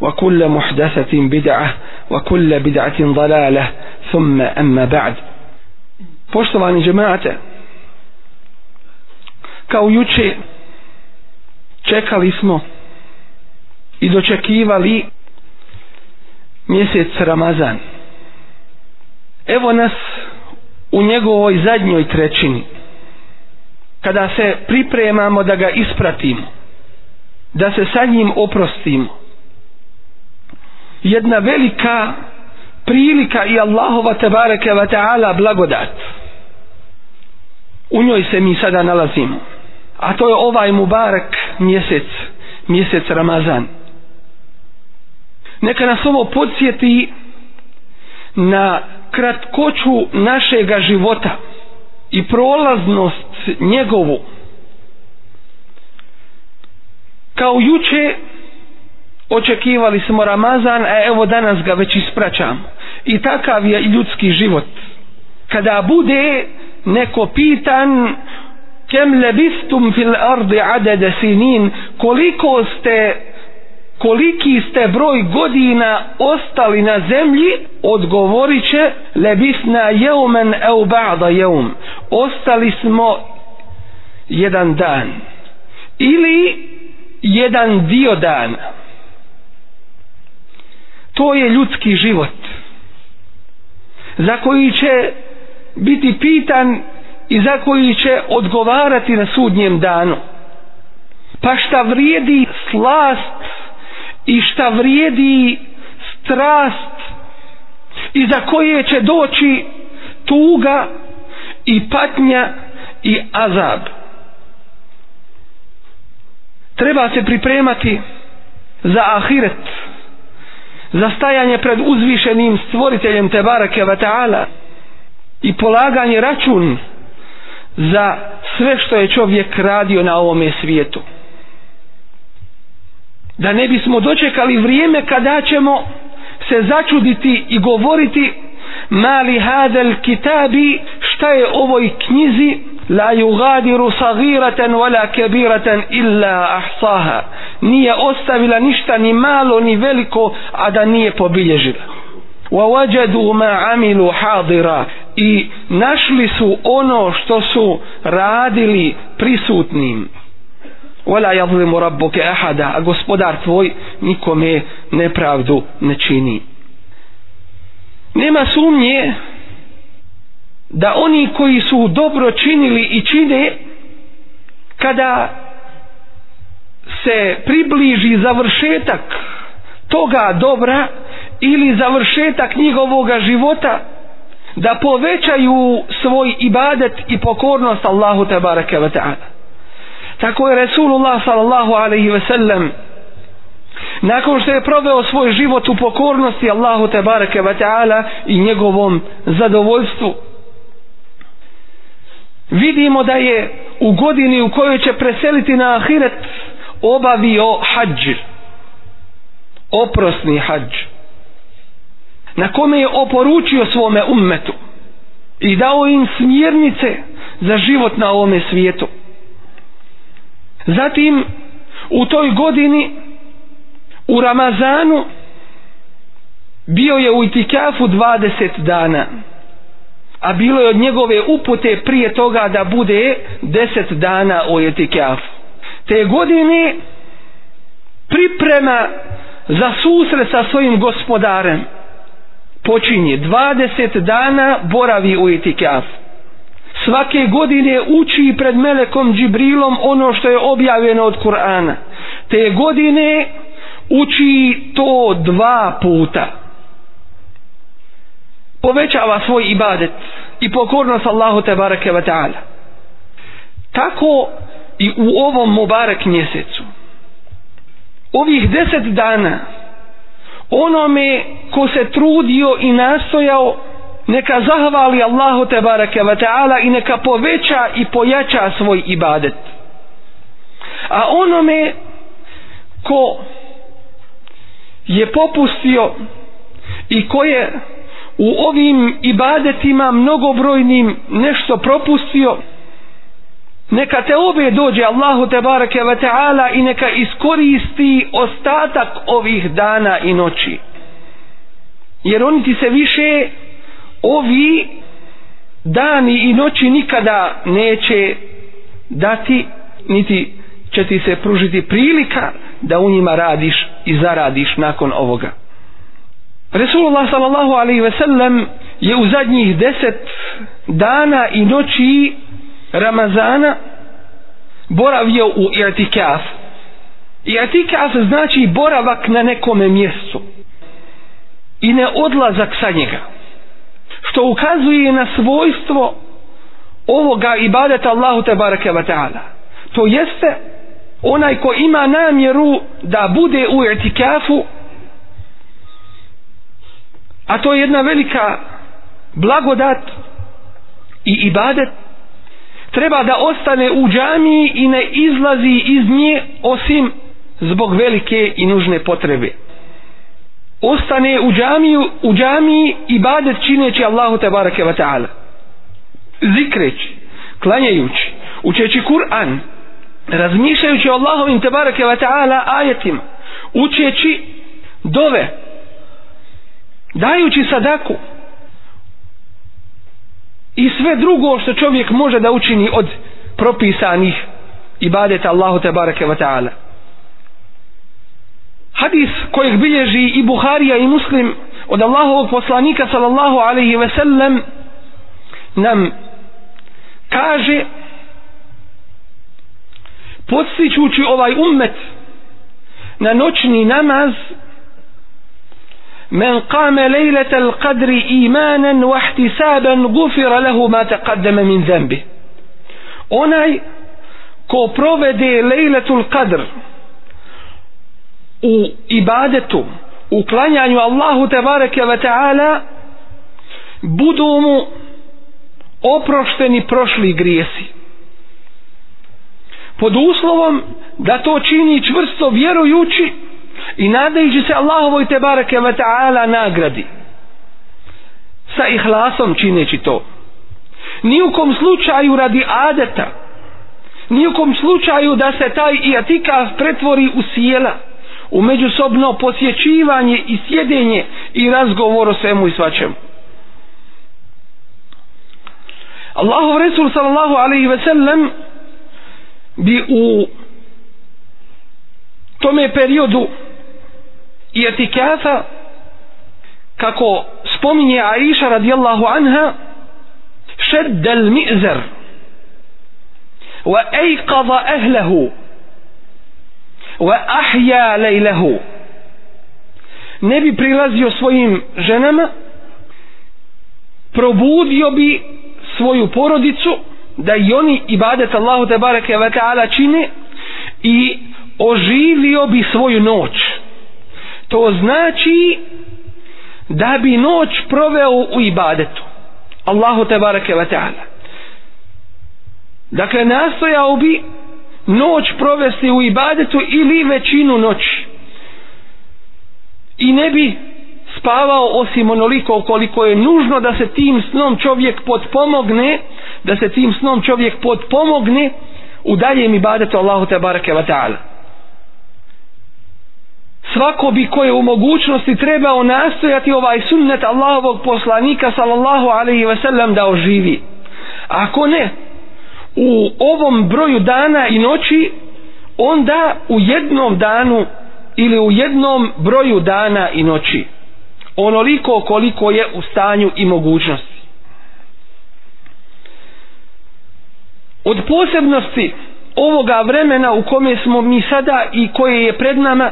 وكل محدثة بدعة وكل بدعة ضلالة ثم أما بعد Poštovani džemate, kao juče čekali smo i dočekivali mjesec Ramazan. Evo nas u njegovoj zadnjoj trećini, kada se pripremamo da ga ispratimo, da se sa njim oprostimo. Jedna velika prilika i Allahova tebareke wa ta'ala blagodat. U njoj se mi sada nalazimo. A to je ovaj Mubarak mjesec, mjesec Ramazan. Neka nas ovo podsjeti na kratkoću našega života i prolaznost njegovu. Kao juče očekivali smo Ramazan, a evo danas ga već ispraćamo. I takav je ljudski život. Kada bude neko pitan kem lebistum fil ardi adede sinin koliko ste koliki ste broj godina ostali na zemlji odgovorit će lebisna jeumen eu ba'da jeum ostali smo jedan dan ili jedan dio dana to je ljudski život za koji će biti pitan i za koji će odgovarati na sudnjem danu. Pa šta vrijedi slast i šta vrijedi strast i za koje će doći tuga i patnja i azab. Treba se pripremati za ahiret, zastajanje pred uzvišenim stvoriteljem Tebarake ve ta'ala i polaganje račun za sve što je čovjek radio na ovome svijetu. Da ne bismo dočekali vrijeme kada ćemo se začuditi i govoriti mali hadel kitabi šta je ovoj knjizi la yugadiru sagiratan wala kabiratan illa ahsaha. Nije ostavila ništa ni malo ni veliko a da nije pobilježila. Wa wajadu ma amilu hadira. I našli su ono što su radili prisutnim. Wala yadhlimu rabbuka ahada. A gospodar tvoj nikome nepravdu ne čini. Nema sumnje da oni koji su dobro činili i čine kada se približi završetak toga dobra ili završetak njihovoga života da povećaju svoj ibadet i pokornost Allahu te bareke ve ta'ala. Tako je Resulullah sallallahu alejhi ve sellem nakon što je proveo svoj život u pokornosti Allahu te bareke ve ta'ala i njegovom zadovoljstvu vidimo da je u godini u kojoj će preseliti na ahiret obavio hađ. Oprosni hađ. Na kome je oporučio svome ummetu i dao im smjernice za život na ovome svijetu. Zatim u toj godini u Ramazanu bio je u itikafu 20 dana a bilo je od njegove upute prije toga da bude 10 dana u etikafu te godine priprema za susret sa svojim gospodarem. Počinje 20 dana boravi u itikaf svake godine uči pred Melekom Džibrilom ono što je objavljeno od Kur'ana. Te godine uči to dva puta povećava svoj ibadet i pokornost Allahu te bareke ve ta'ala. Tako i u ovom Mubarak mjesecu. Ovih deset dana onome ko se trudio i nastojao neka zahvali Allahu te bareke ve ta'ala i neka poveća i pojača svoj ibadet. A onome ko je popustio i ko je u ovim ibadetima mnogobrojnim nešto propustio neka te obe dođe Allahu te barake ve ta'ala i neka iskoristi ostatak ovih dana i noći. Jer oni ti se više ovi dani i noći nikada neće dati niti će ti se pružiti prilika da u njima radiš i zaradiš nakon ovoga. Resulullah sallallahu alaihi ve sellem je u zadnjih deset dana i noći Ramazana boravio u i'tikaf. I'tikaf znači boravak na nekome mjestu i ne odlazak sa njega. Što ukazuje na svojstvo ovoga ibadeta Allahu te bareke ve taala. To jeste onaj ko ima namjeru da bude u i'tikafu a to je jedna velika blagodat i ibadet. Treba da ostane u džamiji i ne izlazi iz nje osim zbog velike i nužne potrebe. Ostane u džamiju u džamiji i badet čineći Allahu te barake wa ta'ala. Zikreći klanjajući učeći Kur'an razmišljajući o Allahovim te barake wa ta'ala ajetima učeći dove dajući sadaku i sve drugo što čovjek može da učini od propisanih ibadeta Allahu te bareke ve ta'ala. Hadis kojeg bilježi i Buharija i Muslim od Allahovog poslanika sallallahu alaihi ve sellem nam kaže podstičući ovaj ummet na noćni namaz من قام ليلة القدر إيمانا واحتسابا غفر له ما تقدم من ذنبه onaj ko provede lejletul kadr u ibadetu u klanjanju Allahu tebareke ve ta'ala budu mu oprošteni prošli grijesi pod uslovom da to čini čvrsto vjerujući i nadajući se Allahovoj te barake wa ta'ala nagradi. Sa ihlasom čineći to. Nijukom slučaju radi adeta. Nijukom slučaju da se taj iatika pretvori u sjela. U međusobno posjećivanje i sjedenje i razgovor o svemu i svačemu. Allahov Resul sallallahu alaihi ve sellem bi u tome periodu i etikafa kako spominje Aisha radijallahu anha šedda al-mi'zar wa ejqada ahlehu wa ahja lejlehu ne bi prilazio svojim ženama probudio bi svoju porodicu da i oni ibadet Allahu te bareke ve taala čine i oživio bi svoju noć to znači da bi noć proveo u ibadetu. Allahu te bareke ve taala. Dakle nastojao bi noć provesti u ibadetu ili većinu noći. I ne bi spavao osim onoliko koliko je nužno da se tim snom čovjek podpomogne da se tim snom čovjek podpomogne u daljem ibadetu Allahu te bareke ve taala svako bi koje u mogućnosti trebao nastojati ovaj sunnet Allahovog poslanika sallallahu alaihi ve sellem da oživi. Ako ne u ovom broju dana i noći onda u jednom danu ili u jednom broju dana i noći. Onoliko koliko je u stanju i mogućnosti. Od posebnosti ovoga vremena u kome smo mi sada i koje je pred nama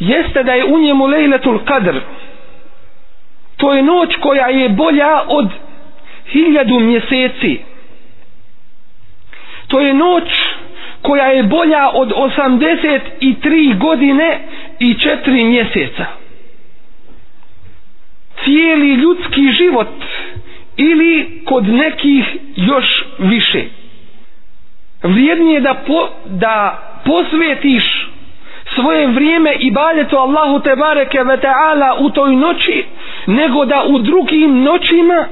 jeste da je u njemu lejletul kadr to je noć koja je bolja od hiljadu mjeseci. To je noć koja je bolja od 83 godine i 4 mjeseca. Cijeli ljudski život ili kod nekih još više. Vrijednije da, po, da posvetiš svoje vrijeme i baljetu Allahu te bareke ve ta'ala u toj noći nego da u drugim noćima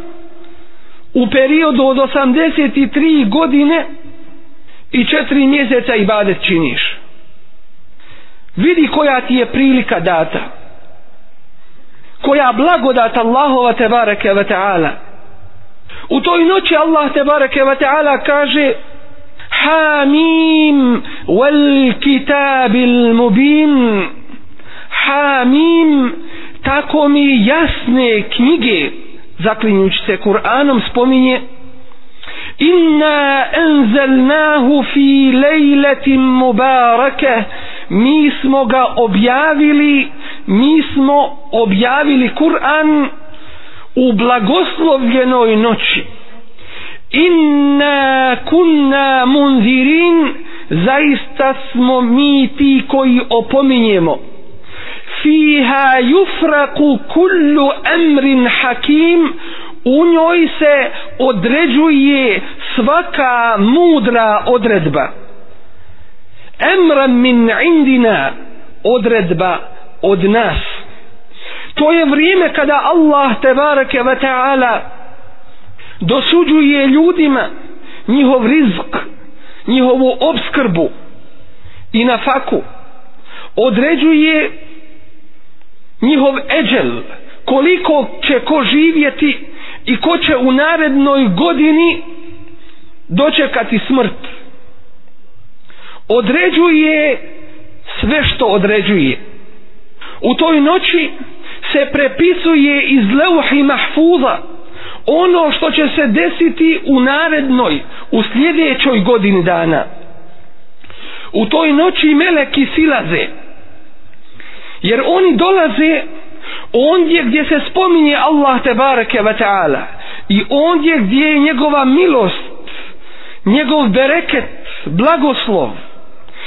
u periodu od 83 godine i 4 mjeseca ibadet činiš. Vidi koja ti je prilika data koja blagodat Allahova te bareke ve ta'ala. U toj noći Allah te bareke ve ta'ala kaže حاميم wal المبين mubin. Tako mi jasne knjige zaklinjući se Kur'anom spominje Inna enzelnahu fi lejletim mubarake. Mi smo ga objavili mi smo objavili Kur'an u blagoslovljenoj noći inna kunna munzirin zaista smo mi ti koji opominjemo. Fiha yufraku kullu amrin hakim u njoj se određuje svaka mudra odredba. Emran min indina odredba od nas. To je vrijeme kada Allah tebareke ve ta'ala dosuđuje ljudima njihov rizk njihovu obskrbu i na faku određuje njihov eđel koliko će ko živjeti i ko će u narednoj godini dočekati smrt. Određuje sve što određuje. U toj noći se prepisuje iz leuhi mahfuza ono što će se desiti u narednoj u sljedećoj godini dana. U toj noći meleki silaze jer oni dolaze ondje gdje se spominje Allah te bareke ve taala i ondje gdje je njegova milost njegov bereket blagoslov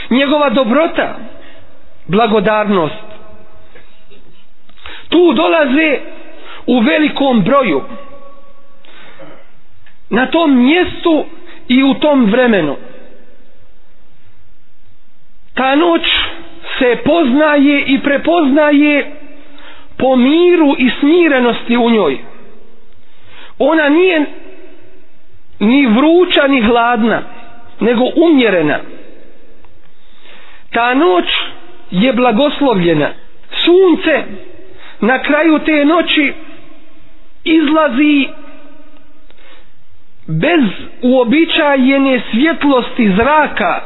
njegova dobrota blagodarnost. Tu dolaze u velikom broju na tom mjestu i u tom vremenu. Ta noć se poznaje i prepoznaje po miru i smirenosti u njoj. Ona nije ni vruća ni hladna nego umjerena. Ta noć je blagoslovljena. Sunce na kraju te noći izlazi bez uobičajene svjetlosti zraka.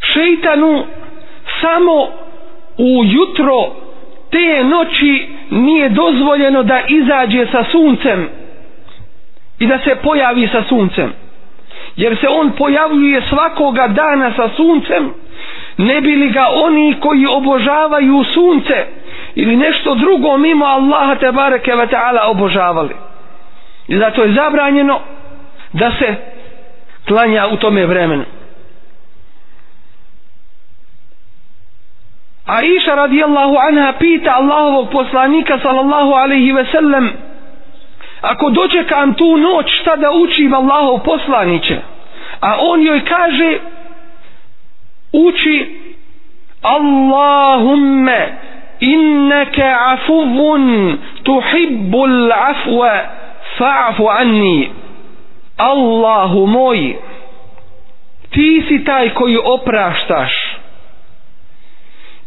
Šeitanu samo u jutro te noći nije dozvoljeno da izađe sa suncem i da se pojavi sa suncem. Jer se on pojavljuje svakoga dana sa suncem ne bi li ga oni koji obožavaju sunce ili nešto drugo mimo Allaha te bareke ve taala obožavali i zato je zabranjeno da se klanja u tome vremenu. A Iša radijallahu anha pita Allahovog poslanika sallallahu alaihi ve sellem ako dočekam tu noć šta da učim Allahov poslaniće? A on joj kaže uči Allahumme inneke afuvun tuhibbul afwa fa'fu anni. Allahu moj ti si taj koji opraštaš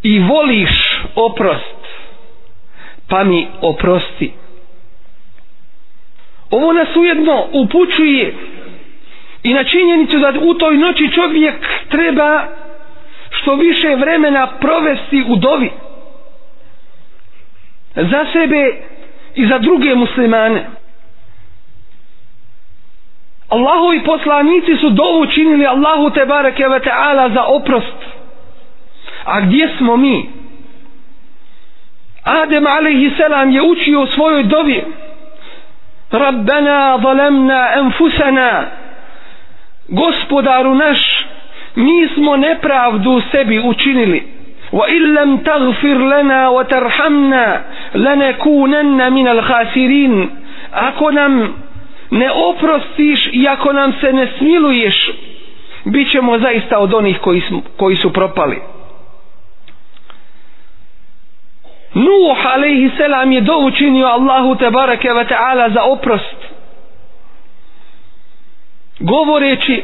i voliš oprost pa mi oprosti. Ovo nas ujedno upućuje i na činjenicu da u toj noći čovjek treba što više vremena provesti u dovi za sebe i za druge muslimane. Allahovi poslanici su dovu činili Allahu te bareke ve taala za oprost. A gdje smo mi? Adem alejhi selam je učio u svojoj dovi. Rabbana zalamna anfusana. Gospodaru naš mi smo nepravdu sebi učinili. Wa illam taghfir lana wa tarhamna lanakunanna min al-khasirin ako nam ne oprostiš i ako nam se ne smiluješ bit ćemo zaista od onih koji, smo, koji su propali. Nuh alaihi selam je dovučinio Allahu tebareke ve ta'ala za oprost govoreći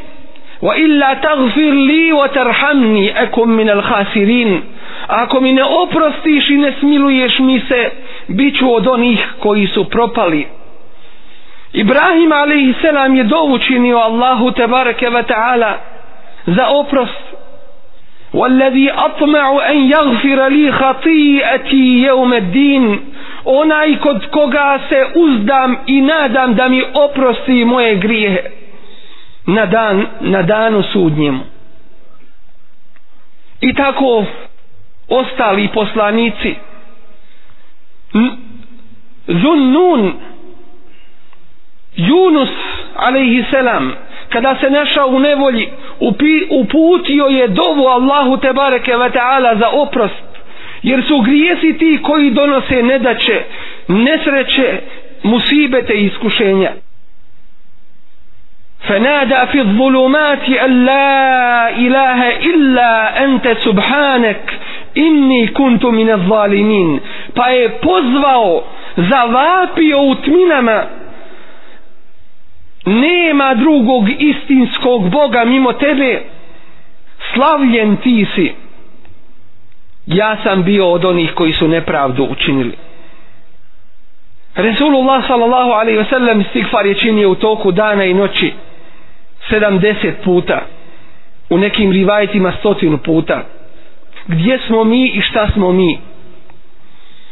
wa illa taghfir li wa tarhamni akum min al khasirin. Ako mi ne oprostiš i ne smiluješ mi se biću od onih koji su propali. Ibrahim alaihi selam je dovučinio Allahu tebareke ve ta'ala za oprost والذي أطمع أن يغفر لي خطيئتي يوم الدين onaj kod koga se uzdam i nadam da mi oprosti moje grijehe na dan na danu sudnjemu i tako ostali poslanici Zunnun Yunus alaihi selam kada se našao u nevolji upi, uputio je dovu Allahu te bareke ve taala za oprost jer su grijesi ti koji donose nedaće nesreće musibete i iskušenja فنادى في الظلمات أن لا إله إلا أنت سبحانك إني كنت من الظالمين pa je pozvao zavapio u tminama nema drugog istinskog Boga mimo tebe. Slavljen ti si. Ja sam bio od onih koji su nepravdu učinili. Resulullah sallallahu alaihi ve sellem stigfar je činio u toku dana i noći 70 puta u nekim rivajetima stotinu puta. Gdje smo mi i šta smo mi?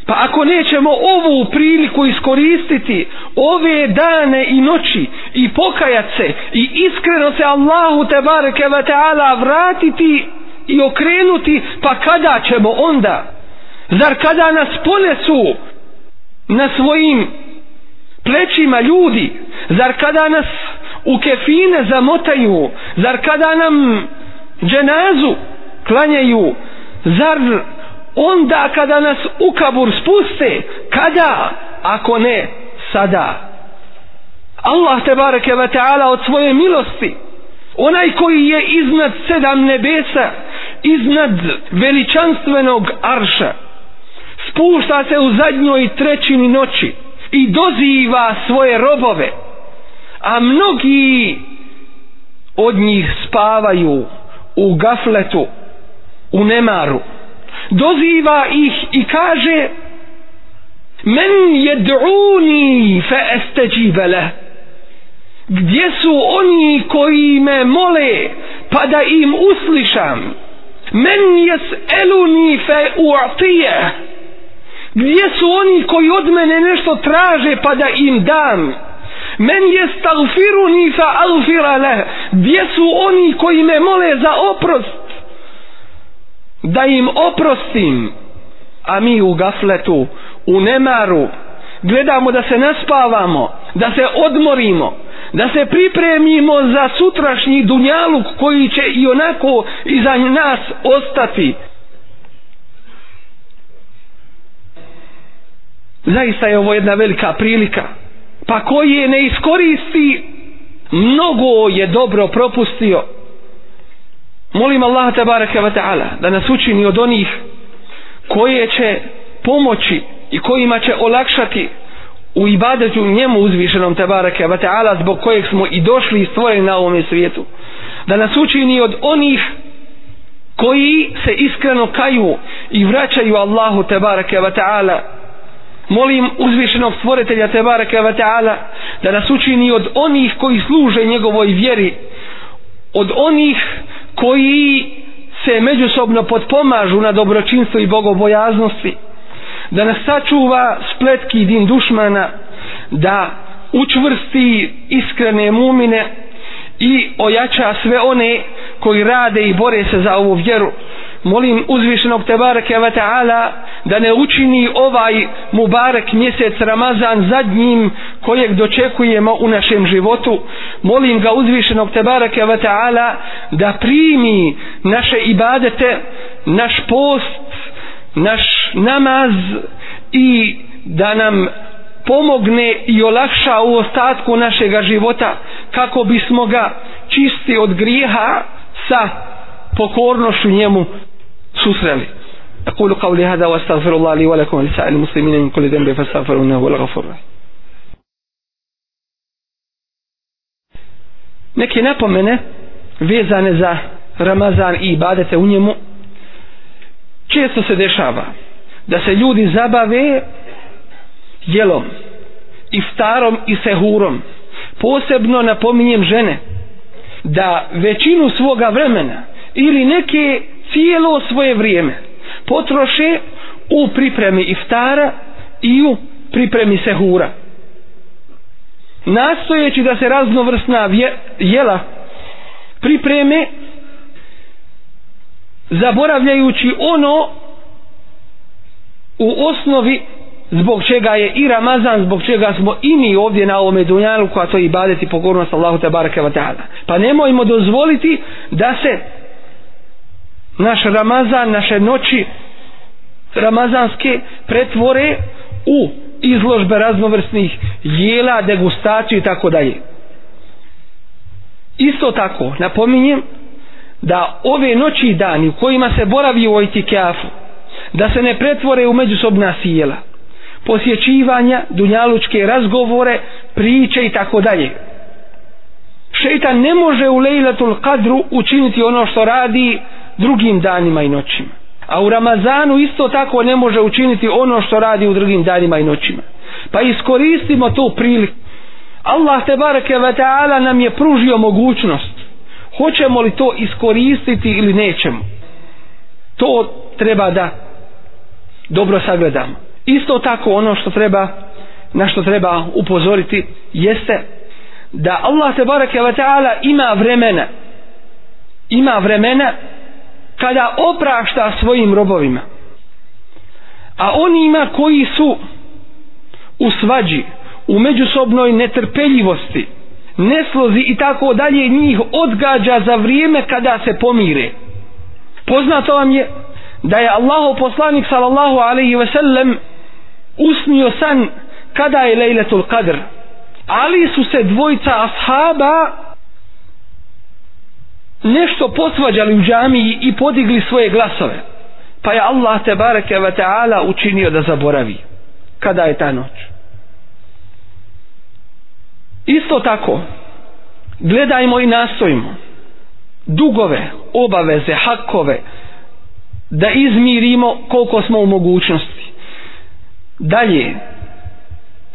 Pa ako nećemo ovu priliku iskoristiti ove dane i noći i pokajat se i iskreno se Allahu te bareke ve taala vratiti i okrenuti, pa kada ćemo onda? Zar kada nas ponesu na svojim plećima ljudi? Zar kada nas u kefine zamotaju? Zar kada nam dženazu klanjaju? Zar onda kada nas u kabur spuste kada? Ako ne sada. Allah te bareke ve taala od svoje milosti onaj koji je iznad sedam nebesa iznad veličanstvenog arša spušta se u zadnjoj trećini noći i doziva svoje robove a mnogi od njih spavaju u gafletu u nemaru doziva ih i kaže men jed'uni fa estajiba gdje su oni koji me mole pa da im uslišam? Men jes'eluni fa u'tije gdje su oni koji od mene nešto traže pa da im dam? Men jestagfiruni fa alfira le gdje su oni koji me mole za oprost? Da im oprostim a mi u gafletu u nemaru gledamo da se naspavamo da se odmorimo da se pripremimo za sutrašnji dunjaluk koji će i onako iza nas ostati. Zaista je ovo jedna velika prilika pa koji je ne iskoristi mnogo je dobro propustio molim Allaha tabaraka wa ta'ala da nas učini od onih koje će pomoći i kojima će olakšati u ibadetu njemu uzvišenom tabaraka wa ta'ala zbog kojeg smo i došli i stvoreni na ovom svijetu. Da nas učini od onih koji se iskreno kaju i vraćaju Allahu tabaraka wa ta'ala. Molim uzvišenog stvoritelja tabaraka wa ta'ala da nas učini od onih koji služe njegovoj vjeri od onih koji se međusobno potpomažu na dobročinstvo i bogobojaznosti. Da nas sačuva spletki din dušmana da učvrsti iskrene mumine i ojača sve one koji rade i bore se za ovu vjeru molim uzvišenog Tebareke ve ta'ala da ne učini ovaj Mubarek mjesec Ramazan zadnjim kojeg dočekujemo u našem životu. Molim ga uzvišenog Tebareke ve ta'ala da primi naše ibadete naš post naš namaz i da nam pomogne i olakša u ostatku našega života kako bismo ga čisti od grijeha sa pokornošću njemu susreli أقول قولي هذا وأستغفر الله لي ولكم ولسائر المسلمين من كل ذنب فاستغفروا إنه هو الغفور الرحيم neke napomene vezane za Ramazan i ibadete u njemu često se dešava da se ljudi zabave jelom iftarom i sehurom posebno napominjem žene da većinu svoga vremena ili neke cijelo svoje vrijeme potroše u pripremi iftara i u pripremi sehura nastojeći da se raznovrsna jela pripreme zaboravljajući ono u osnovi zbog čega je i Ramazan, zbog čega smo i mi ovdje na ovome dunjalu koja to i badeti pokornost Allahu te barake wa ta'ala. Pa nemojmo dozvoliti da se naš Ramazan, naše noći ramazanske pretvore u izložbe raznovrsnih jela, degustaciju i tako dalje. Isto tako, napominjem da ove noći i dani u kojima se boravi u ojtikafu, da se ne pretvore u međusobna sjela, posjećivanja, dunjalučke razgovore, priče i tako dalje. Šeitan ne može u lejlatul kadru učiniti ono što radi drugim danima i noćima. A u Ramazanu isto tako ne može učiniti ono što radi u drugim danima i noćima. Pa iskoristimo tu priliku. Allah te bareke ve taala nam je pružio mogućnost. Hoćemo li to iskoristiti ili nećemo? To treba da dobro sagledamo. Isto tako ono što treba na što treba upozoriti jeste da Allah te bareke ve taala ima vremena ima vremena kada oprašta svojim robovima. A onima koji su u svađi u međusobnoj netrpeljivosti neslozi i tako dalje njih odgađa za vrijeme kada se pomire. Poznato vam je da je Allahov poslanik sallallahu alaihi ve sellem usnio san kada je lejletul qadr. Ali su se dvojca ashaba nešto posvađali u džamiji i podigli svoje glasove. Pa je Allah te bareke ve taala učinio da zaboravi kada je ta noć. Isto tako gledajmo i nastojimo dugove, obaveze, hakove da izmirimo koliko smo u mogućnosti. Dalje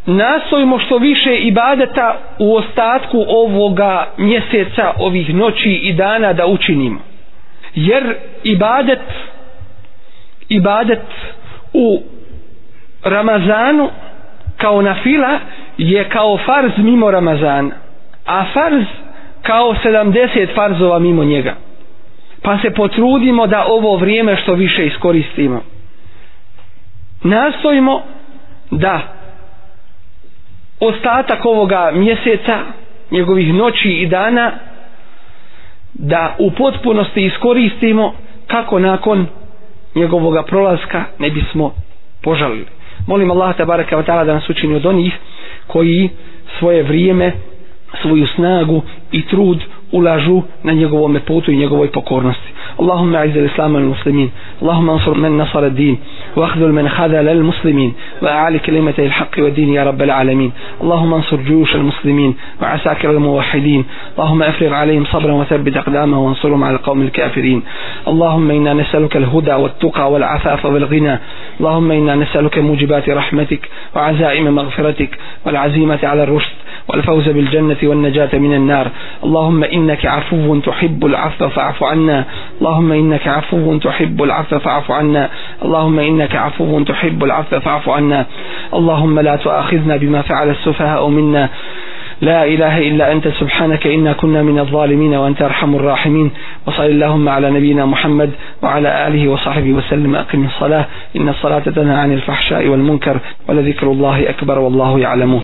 nastojimo što više ibadeta u ostatku ovoga mjeseca, ovih noći i dana da učinimo. Jer ibadet ibadet u Ramazanu kao na fila je kao farz mimo Ramazana. A farz kao 70 farzova mimo njega. Pa se potrudimo da ovo vrijeme što više iskoristimo. Nastojimo da ostatak ovoga mjeseca njegovih noći i dana da u potpunosti iskoristimo kako nakon njegovoga prolaska ne bismo požalili. Molim Allah tabaraka vatala da nas učini od onih koji svoje vrijeme, svoju snagu i trud ulažu na njegovom putu i njegovoj pokornosti. Allahumma aizza l-Islam al-Muslimin. Allahumma ansur men nasara din. واخذل من خذل المسلمين وأعلي كلمة الحق والدين يا رب العالمين. اللهم انصر جيوش المسلمين وعساكر الموحدين. اللهم افرغ عليهم صبرا وثبت أقدامهم وانصرهم على القوم الكافرين. اللهم إنا نسألك الهدى والتقى والعفاف والغنى. اللهم إنا نسألك موجبات رحمتك وعزائم مغفرتك والعزيمة على الرشد والفوز بالجنة والنجاة من النار. اللهم إنك عفو تحب العفو فاعف عنا. اللهم إنك عفو تحب العفو فاعف عنا. اللهم إنك عفو تحب العفو فاعف عنا. اللهم لا تؤاخذنا بما فعل السفهاء منا. لا إله إلا أنت سبحانك إنا كنا من الظالمين وأنت أرحم الراحمين. وصل اللهم على نبينا محمد وعلى آله وصحبه وسلم. أقم الصلاة إن الصلاة تنهى عن الفحشاء والمنكر ولذكر الله أكبر والله يعلمه.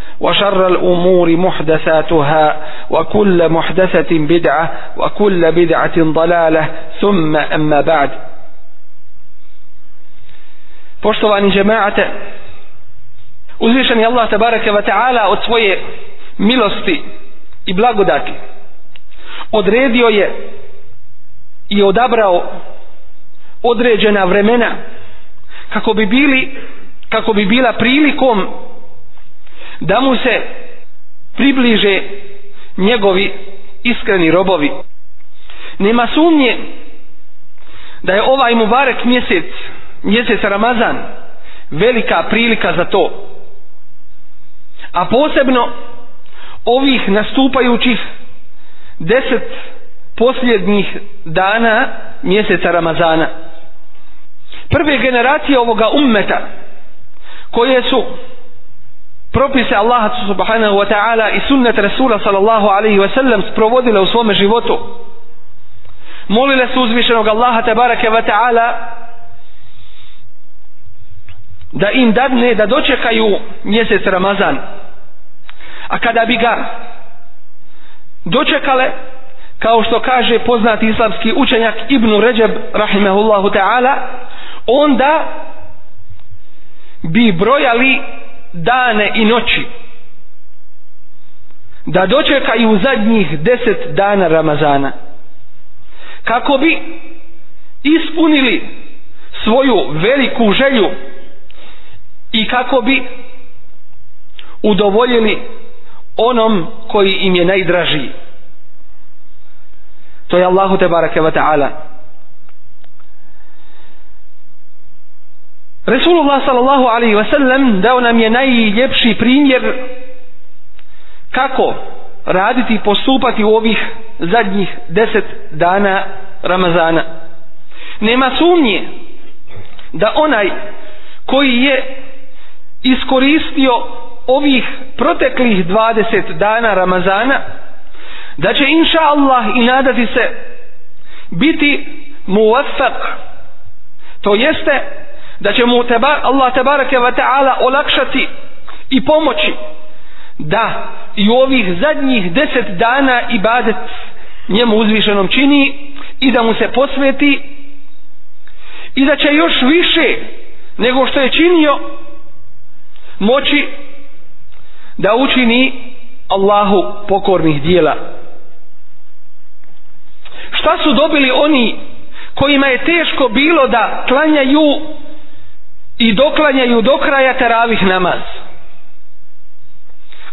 وشر الأمور محدثاتها وكل محدثة بدعة وكل بدعة ضلالة ثم أما بعد Poštovani džemaate, uzvišen je Allah tabaraka wa ta'ala od svoje milosti i blagodati odredio je i odabrao određena vremena kako bi bili kako bi bila prilikom da mu se približe njegovi iskreni robovi. Nema sumnje da je ovaj Mubarek mjesec mjesec Ramazan velika prilika za to. A posebno ovih nastupajućih deset posljednjih dana mjeseca Ramazana. Prve generacije ovoga ummeta koje su propise Allaha subhanahu wa ta'ala i sunnet Rasula sallallahu alaihi wa sallam sprovodile u svome životu. Molile su uzvišenog Allaha tabaraka wa ta'ala da im dadne da dočekaju mjesec Ramazan. A kada bi ga dočekale kao što kaže poznati islamski učenjak Ibnu Ređeb rahimahullahu ta'ala onda bi brojali dane i noći. Da dočekaju zadnjih deset dana Ramazana. Kako bi ispunili svoju veliku želju i kako bi udovoljili onom koji im je najdražiji to je Allahu te barake wa ta'ala. Resulullah sallallahu alaihi wa sallam dao nam je najljepši primjer kako raditi i postupati u ovih zadnjih deset dana Ramazana. Nema sumnje da onaj koji je iskoristio ovih proteklih 20 dana Ramazana da će inša Allah i nadati se biti muvafak to jeste da će mu teba, Allah tebareke ve ta'ala olakšati i pomoći da i u ovih zadnjih deset dana ibadet njemu uzvišenom čini i da mu se posveti i da će još više nego što je činio moći da učini Allahu pokornih dijela. Šta su dobili oni kojima je teško bilo da klanjaju i doklanjaju do kraja teravih namaz.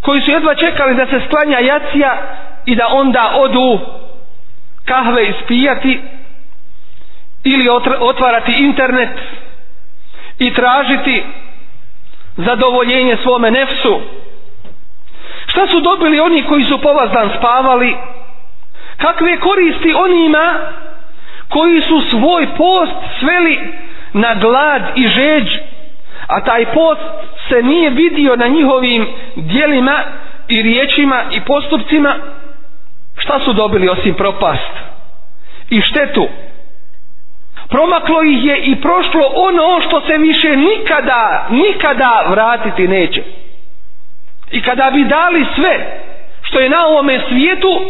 Koji su jedva čekali da se sklanja jacija i da onda odu kahve ispijati ili otvarati internet i tražiti zadovoljenje svome nefsu. Šta su dobili oni koji su povazdan spavali? Kakve koristi onima koji su svoj post sveli na glad i žeđ a taj post se nije vidio na njihovim dijelima i riječima i postupcima šta su dobili osim propast i štetu? Promaklo ih je i prošlo ono što se više nikada nikada vratiti neće. I kada bi dali sve što je na ovome svijetu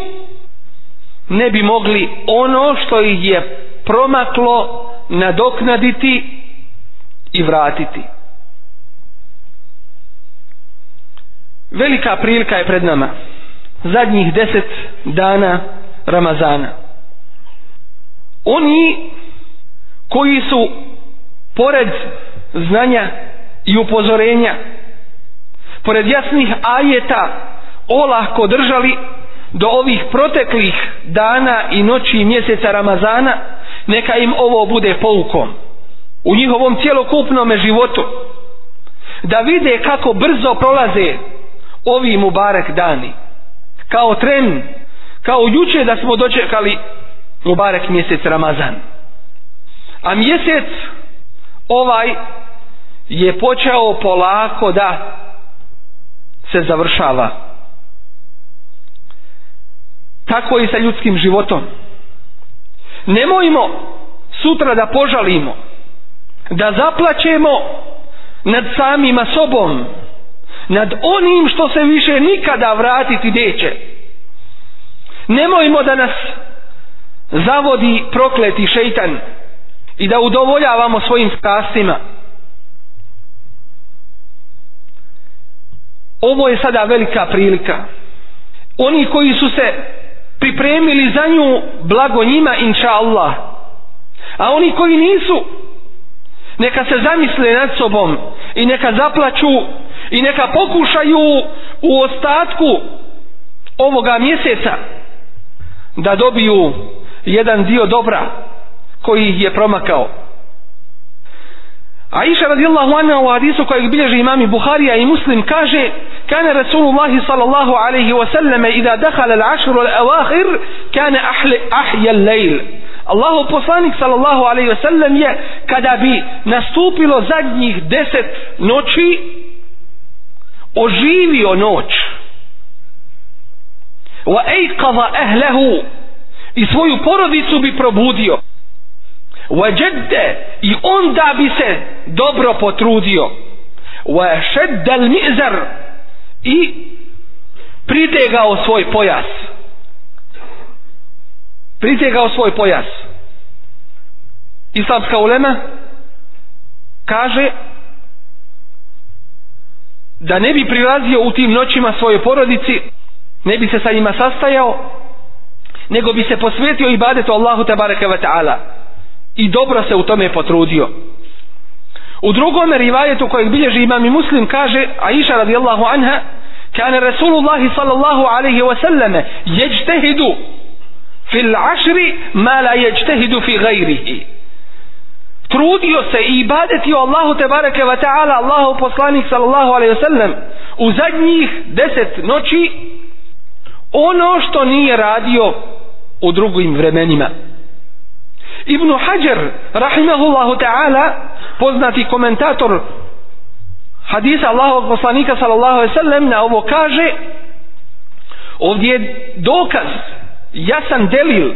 ne bi mogli ono što ih je promaklo nadoknaditi i vratiti. Velika prilika je pred nama zadnjih deset dana Ramazana. Oni koji su pored znanja i upozorenja pored jasnih ajeta olahko držali do ovih proteklih dana i noći i mjeseca Ramazana neka im ovo bude poukom u njihovom cjelokupnom životu da vide kako brzo prolaze ovi Mubarek dani. Kao tren kao juče da smo dočekali Mubarek mjesec Ramazan. A mjesec ovaj je počeo polako da se završava. Tako i sa ljudskim životom nemojmo sutra da požalimo da zaplaćemo nad samima sobom nad onim što se više nikada vratiti neće. Nemojmo da nas zavodi prokleti šeitan i da udovoljavamo svojim strastima. Ovo je sada velika prilika. Oni koji su se pripremili za nju blago njima inša Allah. A oni koji nisu neka se zamisle nad sobom i neka zaplaću i neka pokušaju u ostatku ovoga mjeseca da dobiju jedan dio dobra koji ih je promakao. A iša radijallahu anha u hadisu kojeg bilježi imami Buharija i Muslim kaže Kane Rasulullah sallallahu alaihi wa sallam Ida dehala l'ašru l'awahir Kane ahja l'lejl Allahu poslanik sallallahu alaihi wa sallam je Kada bi nastupilo zadnjih deset noći Oživio noć. Wa ejkava ahlehu I svoju porodicu bi probudio. وجده i onda bi se dobro potrudio. wa šedda i pritegao svoj pojas. Pritegao svoj pojas. Islamska ulema kaže da ne bi prilazio u tim noćima svojoj porodici ne bi se sa njima sastajao nego bi se posvetio ibadetu Allahu tabaraka wa ta'ala i dobro se u tome potrudio. U drugom rivajetu kojeg bilježi imam i muslim kaže Aisha radijallahu anha kane Rasulullah sallallahu alaihi wa sallame jeđtehidu fil ašri ma la jeđtehidu fi gajrihi trudio se i ibadetio Allahu te bareke wa ta'ala Allahu poslanik sallallahu alaihi wa sallam u zadnjih deset noći ono što nije radio u drugim vremenima Ibn Hajar rahimahullahu ta'ala poznati komentator hadisa Allahovog poslanika sallallahu alejhi ve sellem na ovo kaže ovdje je dokaz jasan delil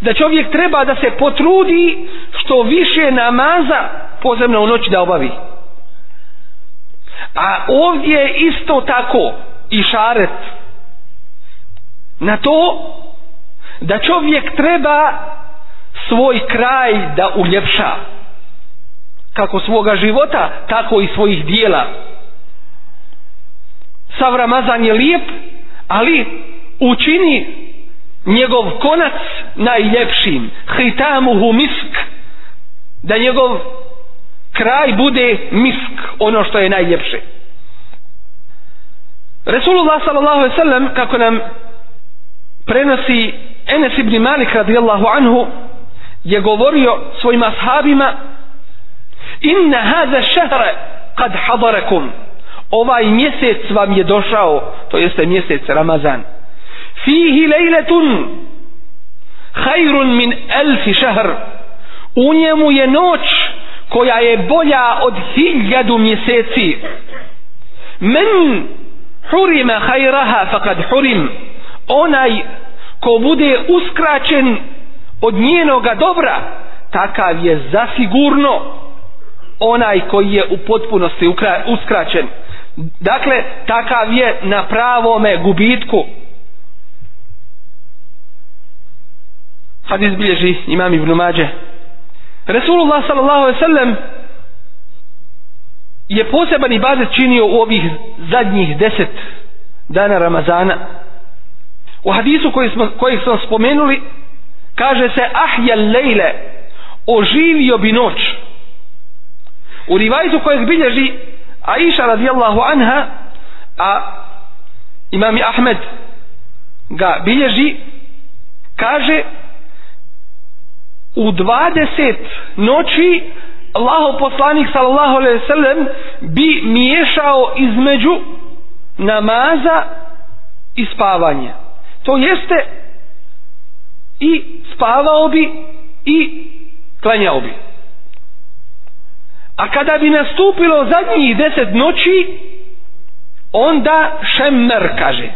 da čovjek treba da se potrudi što više namaza pozemno u noć da obavi. A ovdje je isto tako i šaret na to da čovjek treba svoj kraj da uljepša. Kako svoga života tako i svojih dijela. Sav Ramazan je lijep ali učini njegov konac najljepšim. Hitamuhu misk. Da njegov kraj bude misk ono što je najljepše. Resulullah sallallahu alaihi sallam kako nam prenosi Enes ibn Malik radijallahu anhu je govorio svojim ashabima inna hada šehre kad hadarakum. Ovaj mjesec vam je došao to jeste mjesec Ramazan. Fihi lejletun hajrun min elfi šehr. U njemu je noć koja je bolja od hiljadu mjeseci. Men hurima hajraha fakad hurim. Onaj ko bude uskraćen od njenoga dobra takav je zasigurno onaj koji je u potpunosti uskraćen. Dakle takav je na pravome gubitku. Hadis bilježi imam ibn Mađe. Resulullah sallallahu alaihi sallam je poseban ibadet činio u ovih zadnjih deset dana Ramazana. U hadisu koji smo, koji smo spomenuli kaže se ahjel lejle oživio bi noć u rivajtu kojeg bilježi Aisha radijallahu anha a imami Ahmed ga bilježi kaže u 20 noći Allahu poslanik sallallahu alejhi ve sellem bi miješao između namaza i spavanja. To jeste i spavao bi i klanjao bi. A kada bi nastupilo zadnjih deset noći, onda šemmer kaže.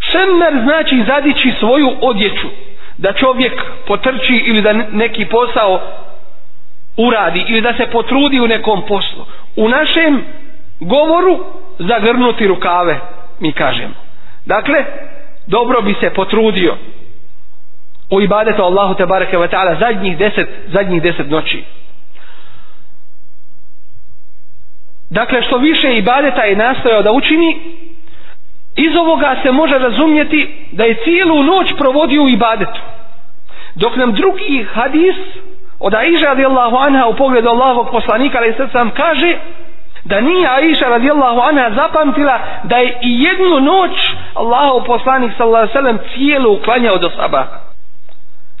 Šemmer znači zadići svoju odjeću. Da čovjek potrči ili da neki posao uradi ili da se potrudi u nekom poslu. U našem govoru zagrnuti rukave, mi kažemo. Dakle, dobro bi se potrudio u ibadetu Allahu te bareke ve taala zadnjih 10 zadnjih 10 noći. Dakle, što više ibadeta je nastojao da učini, iz ovoga se može razumjeti da je cijelu noć provodio u ibadetu. Dok nam drugi hadis od Aisha radijallahu anha u pogledu Allahovog poslanika ali sad sam kaže da nije Aisha radijallahu anha zapamtila da je i jednu noć Allahov poslanik sallallahu alaihi sallam cijelu uklanjao do sabaha.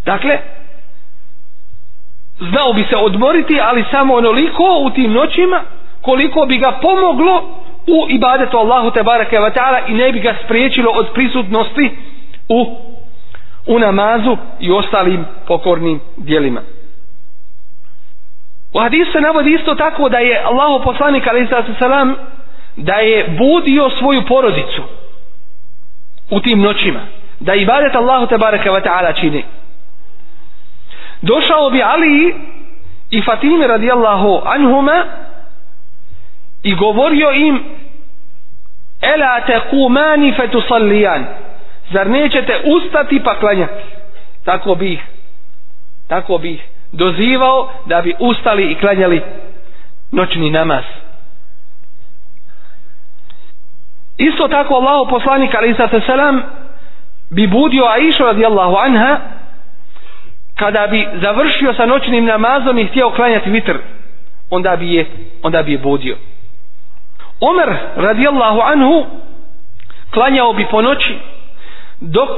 Dakle, znao bi se odmoriti, ali samo onoliko u tim noćima koliko bi ga pomoglo u ibadetu Allahu te barake wa ta'ala i ne bi ga spriječilo od prisutnosti u, u namazu i ostalim pokornim dijelima. U hadisu se navodi isto tako da je Allahu poslanik alaihi salam da je budio svoju porodicu u tim noćima da ibadet Allahu te baraka wa ta'ala čini došao bi Ali i Fatime radijallahu anhuma i govorio im ela te kumani fetusallijan. Zar nećete ustati pa klanjati? Tako bi ih tako bi ih dozivao da bi ustali i klanjali noćni namaz. Isto tako Allahu poslanik ali sa selam bi budio Aisha radijallahu anha kada bi završio sa noćnim namazom i htio klanjati vitr onda bi je onda bi je budio. Omer radijallahu anhu klanjao bi po noći dok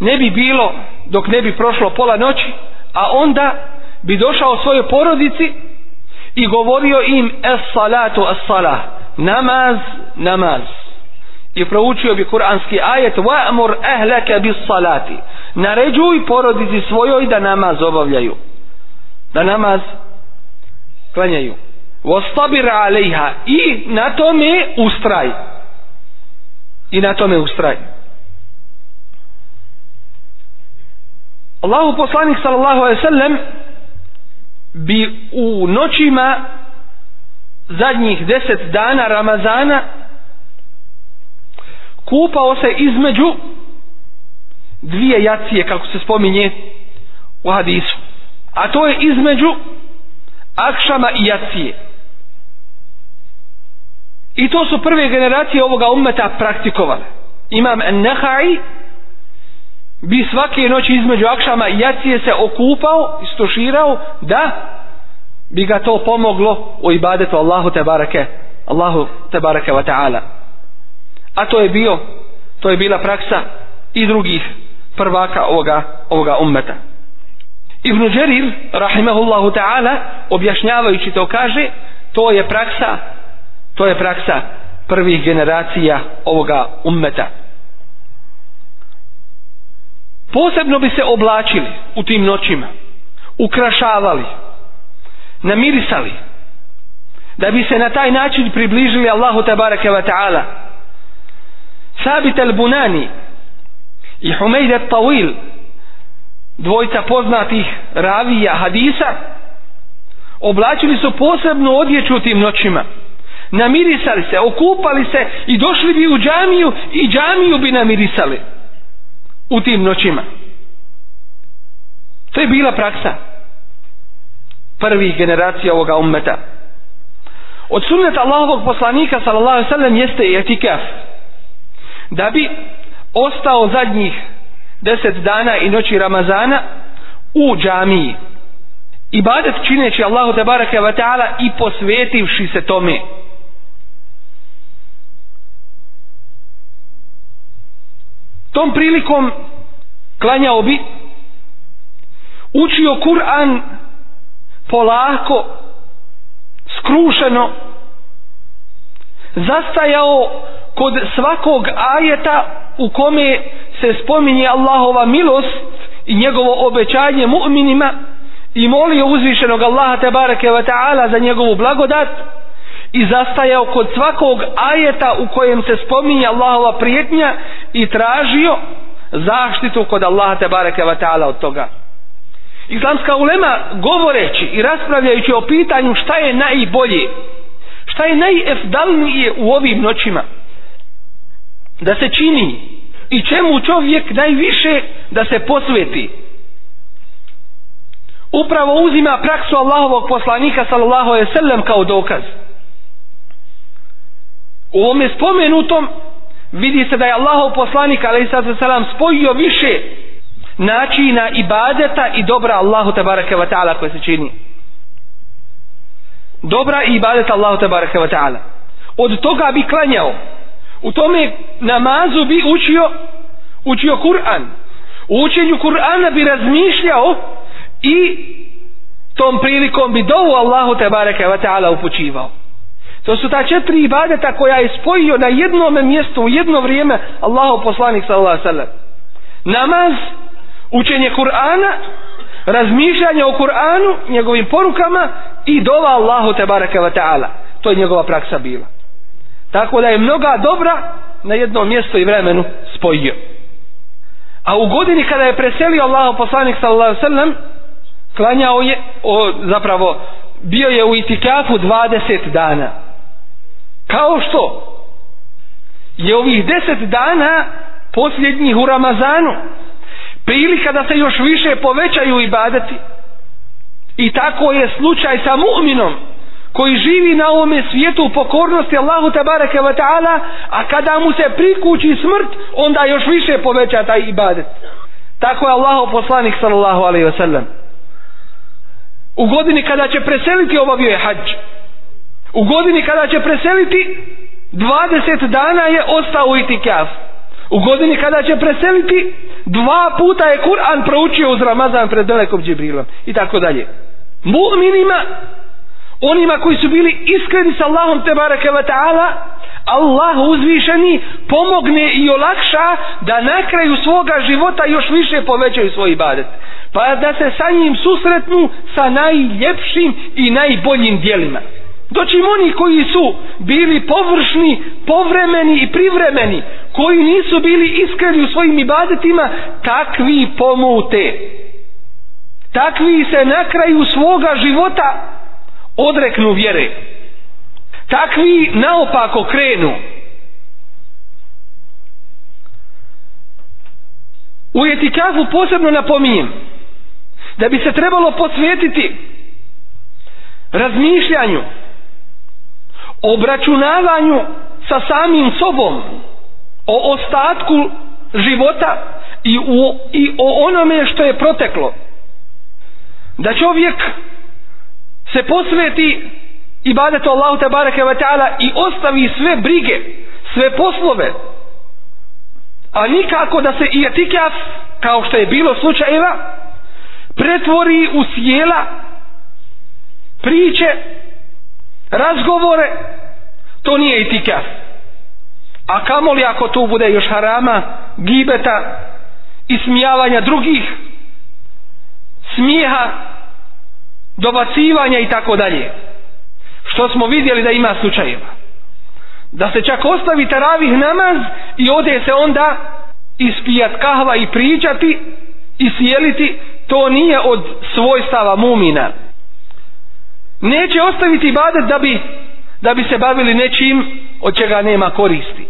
ne bi bilo dok ne bi prošlo pola noći a onda bi došao svojoj porodici i govorio im es salatu es salah namaz namaz i proučio bi kuranski ajet wa'mur ahlaka bis salati. Naređuj porodici svojoj da namaz obavljaju. Da namaz klanjaju. Wastabir alejha. I na tome ustraj. I na tome ustraj. Allahu poslanik sallallahu alejhi ve sellem bi u noćima zadnjih deset dana Ramazana kupao se između dvije jacije kako se spominje u hadisu. A to je između akšama i jacije. I to su prve generacije ovoga ummeta praktikovale. Imam Nehaj bi svake noći između akšama i jacije se okupao istoširao da bi ga to pomoglo u ibadetu Allahu te barake Allahu tebareke wa ta'ala a to je bio to je bila praksa i drugih prvaka ovoga, ovoga ummeta. Ibn Đerir rahimahullahu ta'ala objašnjavajući to kaže to je praksa to je praksa prvih generacija ovoga ummeta. Posebno bi se oblačili u tim noćima ukrašavali namirisali da bi se na taj način približili Allahu tabaraka wa ta'ala. Sabit al-Bunani i Humeid al-Tawil dvojca poznatih ravija hadisa oblačili su posebnu odjeću u tim noćima. Namirisali se, okupali se i došli bi u džamiju i džamiju bi namirisali u tim noćima. To je bila praksa prvih generacija ovoga ummeta. Od sunneta Allahovog poslanika sallallahu sallam jeste etikaf da bi ostao zadnjih deset dana i noći Ramazana u džamiji. Ibadet čineći Allahu te bareke wa ta'ala i posvetivši se tome. Tom prilikom klanjao bi učio Kur'an polako skrušeno zastajao kod svakog ajeta u kome se spominje Allahova milost i njegovo obećanje mu'minima i molio uzvišenog Allaha te bareke ve taala za njegovu blagodat i zastajao kod svakog ajeta u kojem se spominje Allahova prijetnja i tražio zaštitu kod Allaha te bareke ve taala od toga. Islamska ulema govoreći i raspravljajući o pitanju šta je najbolje šta je najefdalnije u ovim noćima da se čini i čemu čovjek najviše da se posveti. Upravo uzima praksu Allahovog poslanika sallallahu alejhi ve sellem kao dokaz. U ovome spomenutom vidi se da je Allahov poslanik alejhi ve sellem spojio više načina ibadeta i dobra Allahu tebareke ve taala koje se čini. Dobra ibadeta Allahu tebareke ve taala. Od toga bi klanjao u tome namazu bi učio učio Kur'an. U učenju Kur'ana bi razmišljao i tom prilikom bi dovu Allahu te bareke wa ta'ala upućivao. To su ta četiri ibadeta koja je spojio na jednom mjestu u jedno vrijeme Allahu poslanik sallallahu sallam namaz učenje Kur'ana razmišljanje o Kur'anu njegovim porukama i dova Allahu te bareke wa ta'ala. To je njegova praksa bila tako da je mnoga dobra na jedno mjesto i vremenu spojio. A u godini kada je preselio Allah poslanik sallallahu sallam klanjao je o, zapravo bio je u itikafu 20 dana. Kao što je ovih 10 dana posljednjih u Ramazanu prilika da se još više povećaju ibadeti. I tako je slučaj sa mu'minom koji živi na ovome svijetu u pokornosti Allahu tabaraka wa ta'ala a kada mu se prikući smrt onda još više poveća taj ibadet. Tako je Allahu poslanik sallallahu alaihi wa sallam. U godini kada će preseliti obavio je hađ. U godini kada će preseliti 20 dana je ostao u itikaf. U godini kada će preseliti dva puta je Kur'an proučio uz Ramazan pred Delekom Džibrilom. I tako dalje. Mu'minima onima koji su bili iskreni sa Allahom te bareke ve ta'ala Allah uzvišeni pomogne i olakša da na kraju svoga života još više povećaju svoj ibadet. Pa da se sa njim susretnu sa najljepšim i najboljim dijelima doći oni koji su bili površni, povremeni i privremeni koji nisu bili iskreni u svojim ibadetima takvi pomute. Takvi se na kraju svoga života odreknu vjere. Takvi naopako krenu. U etikafu posebno napominjem da bi se trebalo posvetiti razmišljanju obračunavanju sa samim sobom o ostatku života i, u, i o onome što je proteklo. Da čovjek se posveti ibadetu Allahu te bareke ve ta'ala i ostavi sve brige, sve poslove, a nikako da se i etikaf, kao što je bilo slučajeva, pretvori u sjela, priče, razgovore, to nije etikaf. A kamoli ako tu bude još harama, gibeta, ismijavanja drugih, smijeha, dobacivanja i tako dalje. Što smo vidjeli da ima slučajeva. Da se čak ostavi taravih namaz i ode se onda ispijat kahva i pričati i sjeliti, to nije od svojstava mumina. Neće ostaviti badet da bi, da bi se bavili nečim od čega nema koristi.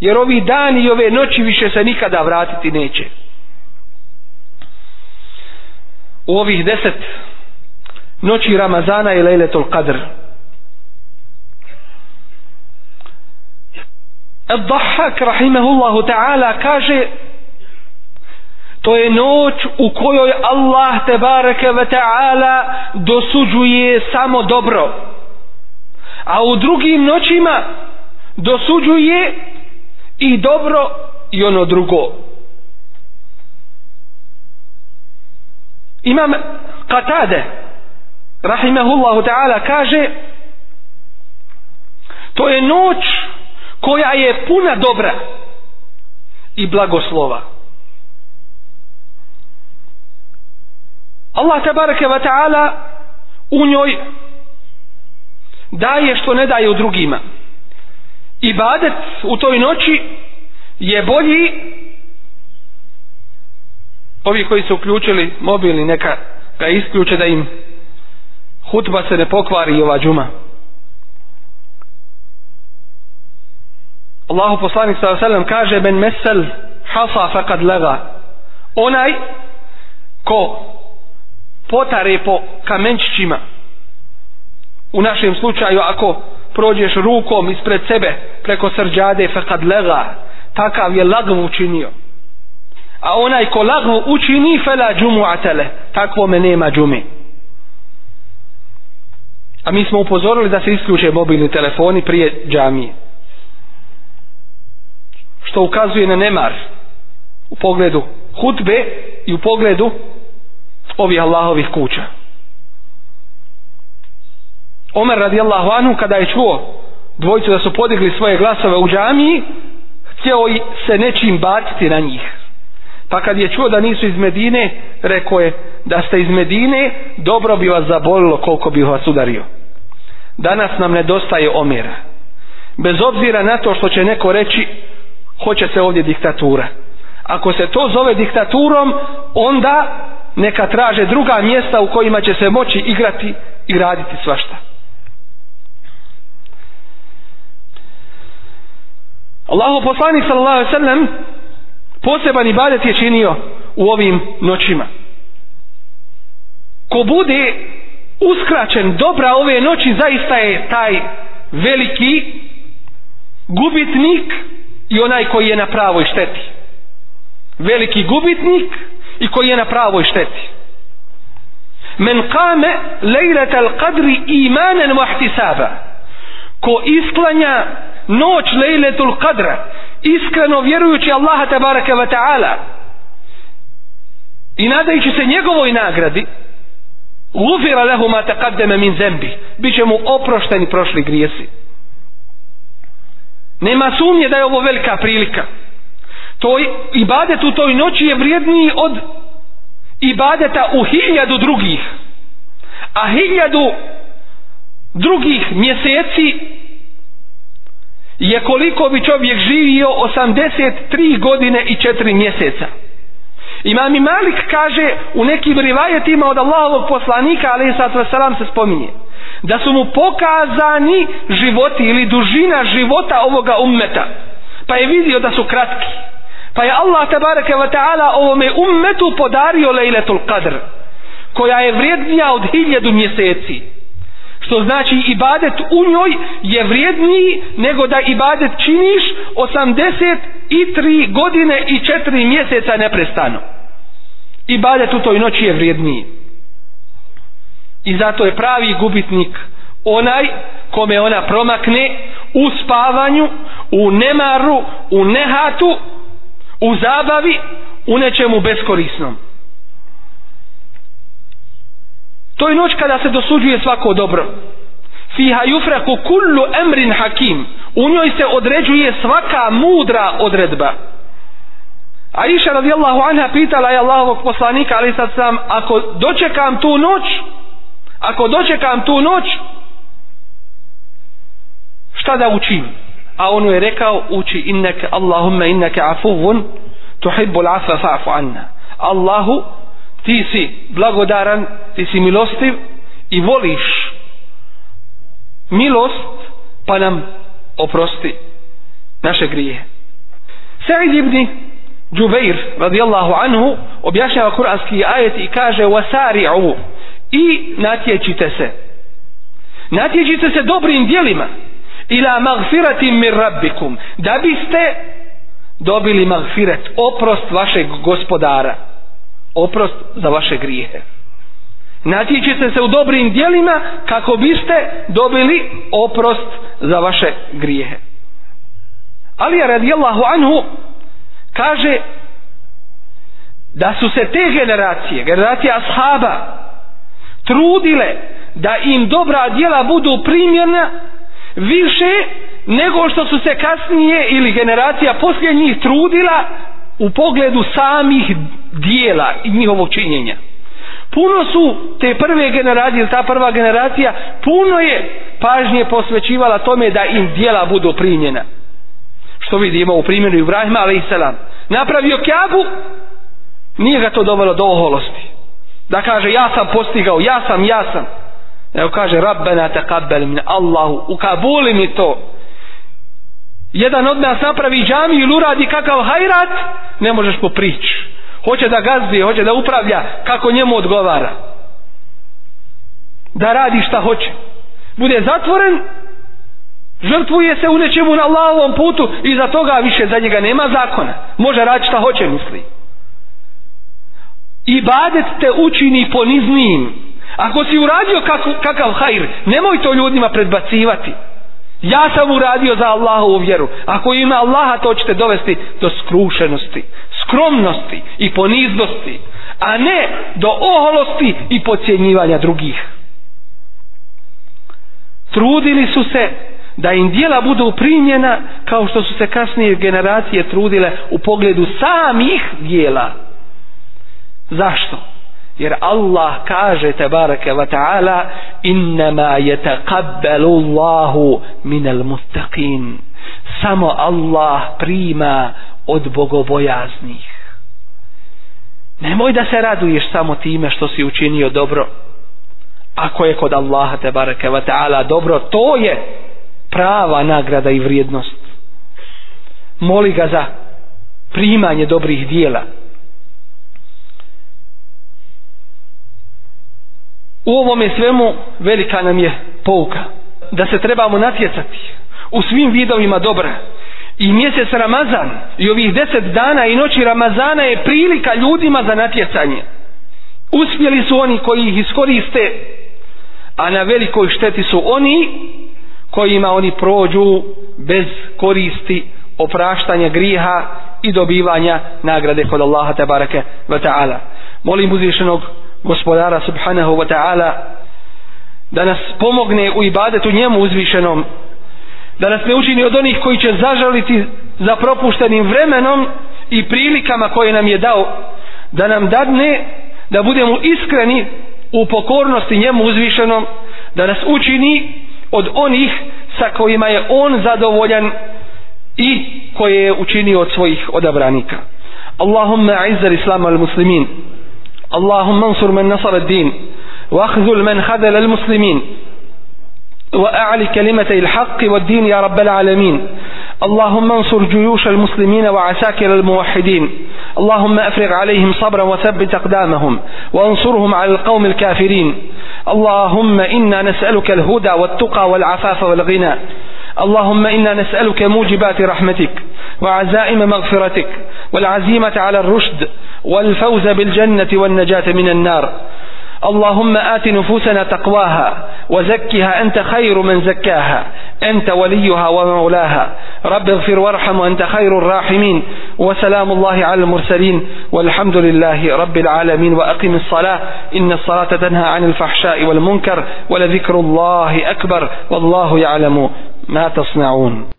Jer ovi dani i ove noći više se nikada vratiti neće. U ovih deset noći Ramazana i Lejletul Qadr. Ad-Dahak rahimehullahu ta'ala kaže to je noć u kojoj Allah te bareke ve ta'ala dosuđuje samo dobro a u drugim noćima dosuđuje i dobro i ono drugo imam Katade rahimehullahu ta'ala kaže to je noć koja je puna dobra i blagoslova. Allah tabaraka wa ta'ala u njoj daje što ne daje u drugima. Ibadet u toj noći je bolji ovi koji su uključili mobilni neka ga isključe da im hutba se ne pokvari ova džuma. Allahu poslanik sallallahu alejhi kaže ben mesel hasa faqad laga. Onaj ko potare po kamenčićima u našem slučaju ako prođeš rukom ispred sebe preko srđade faqad laga. Takav je lagvu učinio. A onaj ko lagvu učini fela džumu'atele. Takvome nema džumi a mi smo upozorili da se isključe mobilni telefoni prije džamije. Što ukazuje na nemar u pogledu hutbe i u pogledu ovih Allahovih kuća. Omer radijallahu anhu kada je čuo dvojicu da su podigli svoje glasove u džamiji htio se nečim baciti na njih. Pa kad je čuo da nisu iz Medine rekao je da ste iz Medine dobro bi vas zabolilo koliko bi vas udario danas nam nedostaje omjera. Bez obzira na to što će neko reći hoće se ovdje diktatura. Ako se to zove diktaturom onda neka traže druga mjesta u kojima će se moći igrati i raditi svašta. Allahu poslanik sallallahu alejhi ve sellem poseban ibadet je činio u ovim noćima. Ko bude uskraćen dobra ove noći zaista je taj veliki gubitnik i onaj koji je na pravoj šteti. Veliki gubitnik i koji je na pravoj šteti. Men kame lejleta al qadri imanen vahtisaba. Ko isklanja noć lejletul qadra iskreno vjerujući Allaha tabaraka wa ta'ala i nadajući se njegovoj nagradi Ufira lehu ma taqaddama min zembi. Biće mu oprošteni prošli grijesi. Nema sumnje da je ovo velika prilika. To ibadet u toj noći je vrijedniji od ibadeta u hiljadu drugih. A hiljadu drugih mjeseci je koliko bi čovjek živio 83 godine i 4 mjeseca. Imam i Malik kaže u nekim rivajetima od Allahovog poslanika, ali sad salam se spominje, da su mu pokazani životi ili dužina života ovoga ummeta. Pa je vidio da su kratki. Pa je Allah tabaraka wa ta'ala ovome ummetu podario lejletul qadr, koja je vrijednija od hiljadu mjeseci što znači ibadet u njoj je vrijedniji nego da ibadet činiš 83 godine i 4 mjeseca neprestano. Ibadet u toj noći je vrijedniji. I zato je pravi gubitnik onaj kome ona promakne u spavanju u nemaru u nehatu u zabavi u nečemu beskorisnom to je noć kada se dosuđuje svako dobro. Fiha yufraku kullu emrin hakim. U njoj se određuje svaka mudra odredba. Aisha radijallahu anha pitala je Allahovog poslanika ali sad sam ako dočekam tu noć ako dočekam tu noć šta da učim? A on je rekao uči inneke Allahumma inneke afuvun tuhibbu afa fa'fu anna. Allahu ti si blagodaran ti si milostiv i voliš milost pa nam oprosti naše grije. Sa'id ibn Džubeir radijallahu anhu objašnjava kuranski ajet i kaže wasari'u i natječite se. Natječite se dobrim dijelima ila magfiratim mir rabbikum. Da biste dobili magfiret oprost vašeg gospodara oprost za vaše grijehe. Natječite se u dobrim dijelima kako biste dobili oprost za vaše grijehe. Ali je radijallahu anhu kaže da su se te generacije, generacije ashaba, trudile da im dobra djela budu primjerna više nego što su se kasnije ili generacija poslije njih trudila u pogledu samih dijela i njihovog činjenja. Puno su te prve generacije, ta prva generacija, puno je pažnje posvećivala tome da im dijela budu primjena što vidimo u primjeru Ibrahima a.s. napravio kjabu nije ga to dovelo do oholosti da kaže ja sam postigao ja sam ja sam nego kaže Rabbena taqabbal min Allahu ukabuli mi to jedan od nas napravi džami ili uradi kakav hajrat ne možeš po prič hoće da gazdi, hoće da upravlja kako njemu odgovara. Da radi šta hoće. Bude zatvoren žrtvuje se u nečemu na Allahovom putu i za toga više za njega nema zakona. Može raditi šta hoće misli. I badet te učini poniznijim ako si uradio kakav, kakav hajr nemoj to ljudima predbacivati ja sam uradio za Allahovu vjeru ako ima Allaha to ćete dovesti do skrušenosti skromnosti i poniznosti a ne do oholosti i pocijenjivanja drugih trudili su se da im dijela budu primljena kao što su se kasnije generacije trudile u pogledu samih dijela. Zašto? Jer Allah kaže tebareke wa ta'ala innama yataqabbalu Allahu min al-muttaqin. Samo Allah prima od bogobojaznih. Nemoj da se raduješ samo time što si učinio dobro. Ako je kod Allaha tebareke wa ta'ala dobro, to je prava nagrada i vrijednost moli ga za primanje dobrih dijela u ovome svemu velika nam je pouka da se trebamo natjecati u svim vidovima dobra. I mjesec Ramazan i ovih deset dana i noći Ramazana je prilika ljudima za natjecanje. Uspjeli su oni koji ih iskoriste a na velikoj šteti su oni kojima oni prođu bez koristi opraštanja griha i dobivanja nagrade kod Allaha tabaraka wa ta'ala. Molim uzvišenog gospodara subhanahu wa ta'ala da nas pomogne u ibadetu njemu uzvišenom da nas ne učini od onih koji će zažaliti za propuštenim vremenom i prilikama koje nam je dao da nam dadne da budemo iskreni u pokornosti njemu uzvišenom da nas učini od onih sa kojima je on zadovoljan i koje je učinio od svojih odabranika. Allahumma izzal islam al muslimin Ansur man nasar ad din واخذل من خذل المسلمين وأعلي كلمتي الحق والدين يا رب العالمين. اللهم انصر جيوش المسلمين وعساكر الموحدين. اللهم أفرغ عليهم صبرا وثبت أقدامهم وانصرهم على القوم الكافرين. اللهم إنا نسألك الهدى والتقى والعفاف والغنى. اللهم إنا نسألك موجبات رحمتك وعزائم مغفرتك والعزيمة على الرشد والفوز بالجنة والنجاة من النار. اللهم آت نفوسنا تقواها وزكها أنت خير من زكاها أنت وليها ومولاها. رب اغفر وارحم وأنت خير الراحمين. وسلام الله على المرسلين. والحمد لله رب العالمين. وأقم الصلاة. إن الصلاة تنهى عن الفحشاء والمنكر ولذكر الله أكبر. والله يعلم ما تصنعون.